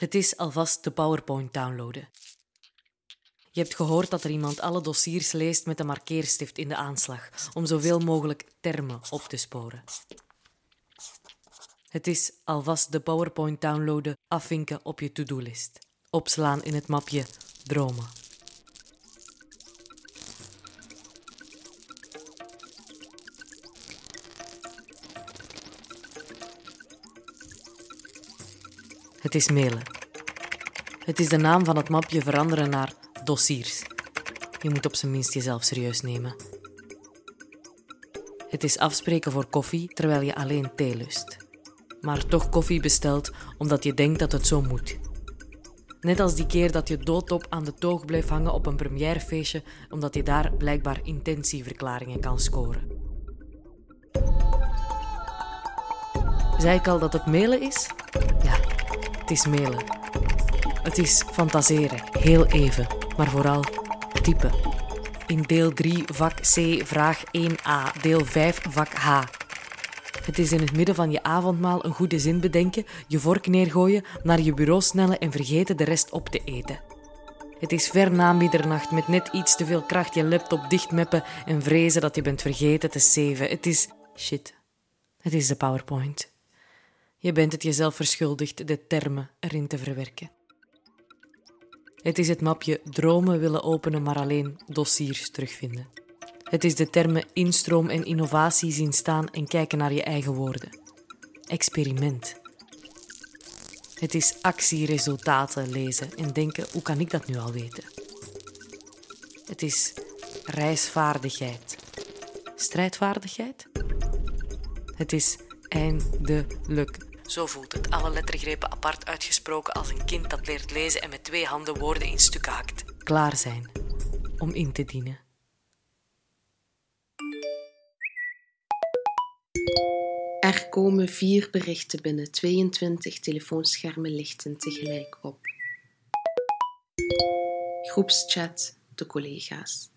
Het is alvast de PowerPoint downloaden. Je hebt gehoord dat er iemand alle dossiers leest met een markeerstift in de aanslag, om zoveel mogelijk termen op te sporen. Het is alvast de PowerPoint downloaden, afvinken op je to-do-list. Opslaan in het mapje Dromen. Het is mailen. Het is de naam van het mapje veranderen naar dossiers. Je moet op zijn minst jezelf serieus nemen. Het is afspreken voor koffie terwijl je alleen thee lust. Maar toch koffie bestelt omdat je denkt dat het zo moet. Net als die keer dat je doodop aan de toog bleef hangen op een premièrefeestje omdat je daar blijkbaar intentieverklaringen kan scoren. Zei ik al dat het mailen is? Het is mailen. Het is fantaseren, heel even, maar vooral typen. In deel 3, vak C, vraag 1a, deel 5, vak H. Het is in het midden van je avondmaal een goede zin bedenken, je vork neergooien, naar je bureau snellen en vergeten de rest op te eten. Het is ver na middernacht met net iets te veel kracht je laptop dichtmeppen en vrezen dat je bent vergeten te saven. Het is shit. Het is de PowerPoint. Je bent het jezelf verschuldigd de termen erin te verwerken. Het is het mapje dromen willen openen, maar alleen dossiers terugvinden. Het is de termen instroom en innovatie zien staan en kijken naar je eigen woorden. Experiment. Het is actieresultaten lezen en denken: hoe kan ik dat nu al weten? Het is reisvaardigheid. Strijdvaardigheid? Het is eindelijk zo voelt het, alle lettergrepen apart uitgesproken als een kind dat leert lezen en met twee handen woorden in stukken hakt. Klaar zijn om in te dienen. Er komen vier berichten binnen, 22 telefoonschermen lichten tegelijk op. Groepschat, de collega's.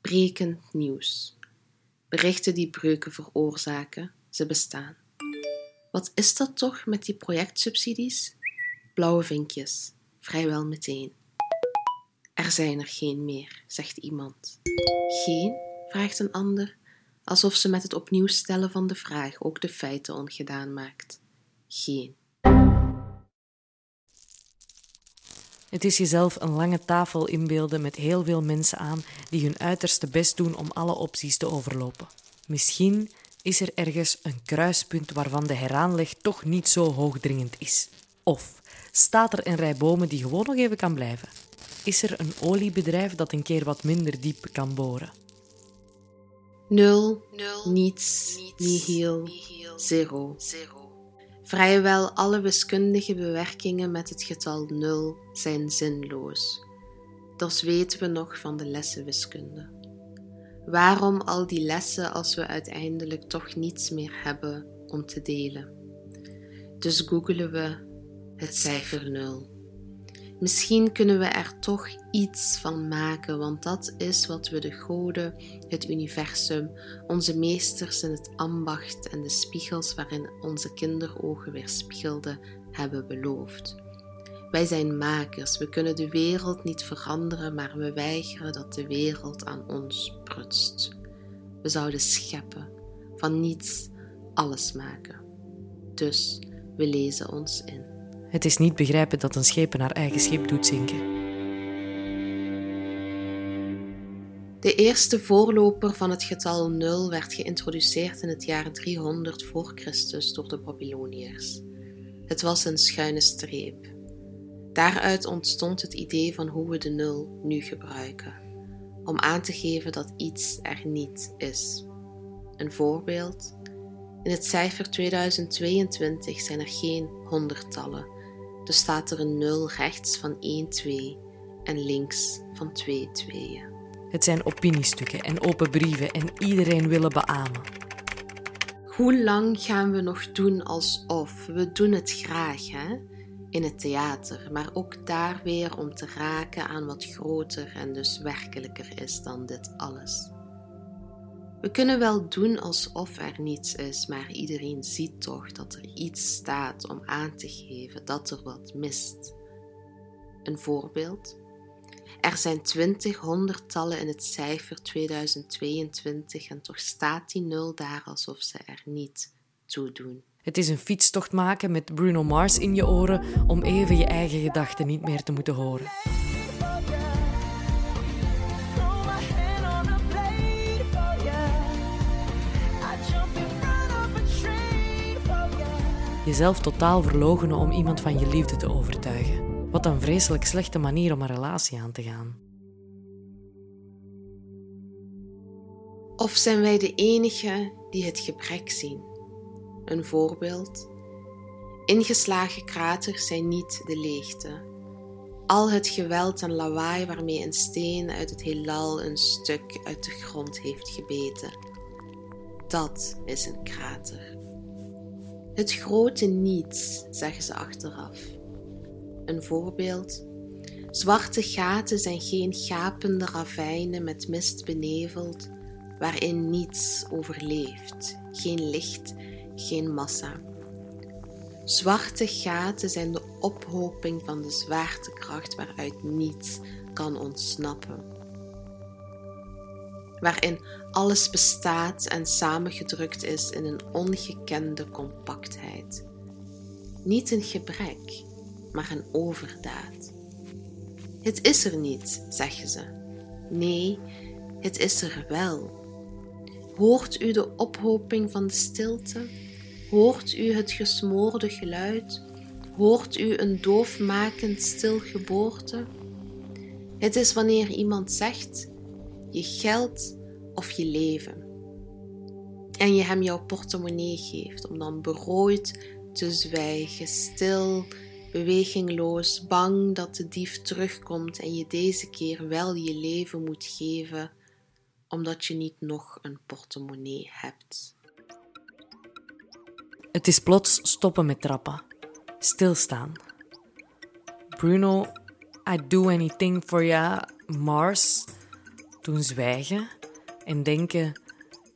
Brekend nieuws. Berichten die breuken veroorzaken, ze bestaan. Wat is dat toch met die projectsubsidies? Blauwe vinkjes, vrijwel meteen. Er zijn er geen meer, zegt iemand. Geen? vraagt een ander, alsof ze met het opnieuw stellen van de vraag ook de feiten ongedaan maakt. Geen. Het is jezelf een lange tafel inbeelden met heel veel mensen aan die hun uiterste best doen om alle opties te overlopen. Misschien is er ergens een kruispunt waarvan de heraanleg toch niet zo hoogdringend is? Of staat er een rij bomen die gewoon nog even kan blijven? Is er een oliebedrijf dat een keer wat minder diep kan boren? Nul, Nul niets, niets nihil, nihil, zero. zero. Vrijwel alle wiskundige bewerkingen met het getal nul zijn zinloos. Dat weten we nog van de lessen wiskunde. Waarom al die lessen als we uiteindelijk toch niets meer hebben om te delen? Dus googelen we het cijfer 0. Misschien kunnen we er toch iets van maken, want dat is wat we de goden, het universum, onze meesters in het ambacht en de spiegels waarin onze kinderogen weer spiegelden, hebben beloofd. Wij zijn makers, we kunnen de wereld niet veranderen, maar we weigeren dat de wereld aan ons prutst. We zouden scheppen, van niets alles maken. Dus we lezen ons in. Het is niet begrijpen dat een schepen haar eigen schip doet zinken. De eerste voorloper van het getal 0 werd geïntroduceerd in het jaar 300 voor Christus door de Babyloniërs. Het was een schuine streep, Daaruit ontstond het idee van hoe we de nul nu gebruiken, om aan te geven dat iets er niet is. Een voorbeeld: in het cijfer 2022 zijn er geen honderdtallen, dus staat er een nul rechts van 1 2 en links van 2 tweeën. Het zijn opiniestukken en open brieven en iedereen willen beamen. Hoe lang gaan we nog doen alsof? We doen het graag, hè? In het theater, maar ook daar weer om te raken aan wat groter en dus werkelijker is dan dit alles. We kunnen wel doen alsof er niets is, maar iedereen ziet toch dat er iets staat om aan te geven dat er wat mist. Een voorbeeld. Er zijn twintig honderdtallen in het cijfer 2022 en toch staat die nul daar alsof ze er niet toe doen. Het is een fietstocht maken met Bruno Mars in je oren om even je eigen gedachten niet meer te moeten horen. Jezelf totaal verlogenen om iemand van je liefde te overtuigen. Wat een vreselijk slechte manier om een relatie aan te gaan. Of zijn wij de enigen die het gebrek zien? Een voorbeeld. Ingeslagen kraters zijn niet de leegte. Al het geweld en lawaai waarmee een steen uit het heelal een stuk uit de grond heeft gebeten. Dat is een krater. Het grote niets, zeggen ze achteraf. Een voorbeeld. Zwarte gaten zijn geen gapende ravijnen met mist beneveld, waarin niets overleeft, geen licht, geen massa. Zwarte gaten zijn de ophoping van de zwaartekracht waaruit niets kan ontsnappen. Waarin alles bestaat en samengedrukt is in een ongekende compactheid. Niet een gebrek, maar een overdaad. Het is er niet, zeggen ze. Nee, het is er wel. Hoort u de ophoping van de stilte? Hoort u het gesmoorde geluid? Hoort u een doofmakend stilgeboorte? Het is wanneer iemand zegt: je geld of je leven. En je hem jouw portemonnee geeft om dan berooid te zwijgen, stil, bewegingloos, bang dat de dief terugkomt en je deze keer wel je leven moet geven, omdat je niet nog een portemonnee hebt. Het is plots stoppen met trappen, stilstaan. Bruno, I do anything for ya, Mars, toen zwijgen en denken: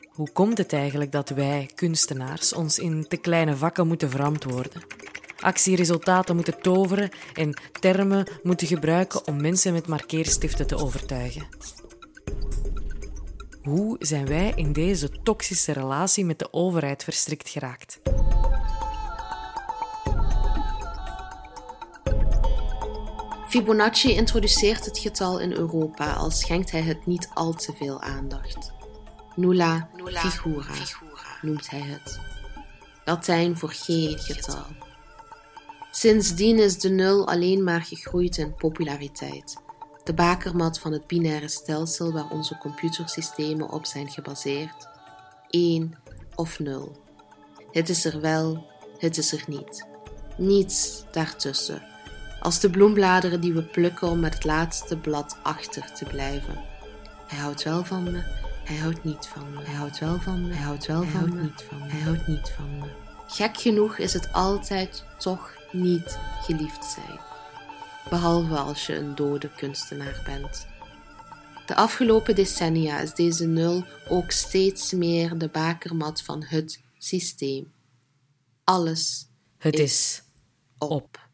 hoe komt het eigenlijk dat wij, kunstenaars, ons in te kleine vakken moeten verantwoorden? Actieresultaten moeten toveren en termen moeten gebruiken om mensen met markeerstiften te overtuigen. Hoe zijn wij in deze toxische relatie met de overheid verstrikt geraakt? Fibonacci introduceert het getal in Europa al schenkt hij het niet al te veel aandacht. Nulla, figura, noemt hij het. Latijn voor geen getal. Sindsdien is de nul alleen maar gegroeid in populariteit. De bakermat van het binaire stelsel waar onze computersystemen op zijn gebaseerd. 1 of 0. Het is er wel, het is er niet. Niets daartussen als de bloembladeren die we plukken om met het laatste blad achter te blijven. Hij houdt wel van me, hij houdt niet van me. Hij houdt wel van me, hij houdt wel hij van houdt me. Niet van me. Hij houdt niet van me. Gek genoeg is het altijd toch niet geliefd zijn. Behalve als je een dode kunstenaar bent. De afgelopen decennia is deze nul ook steeds meer de bakermat van het systeem. Alles het is op.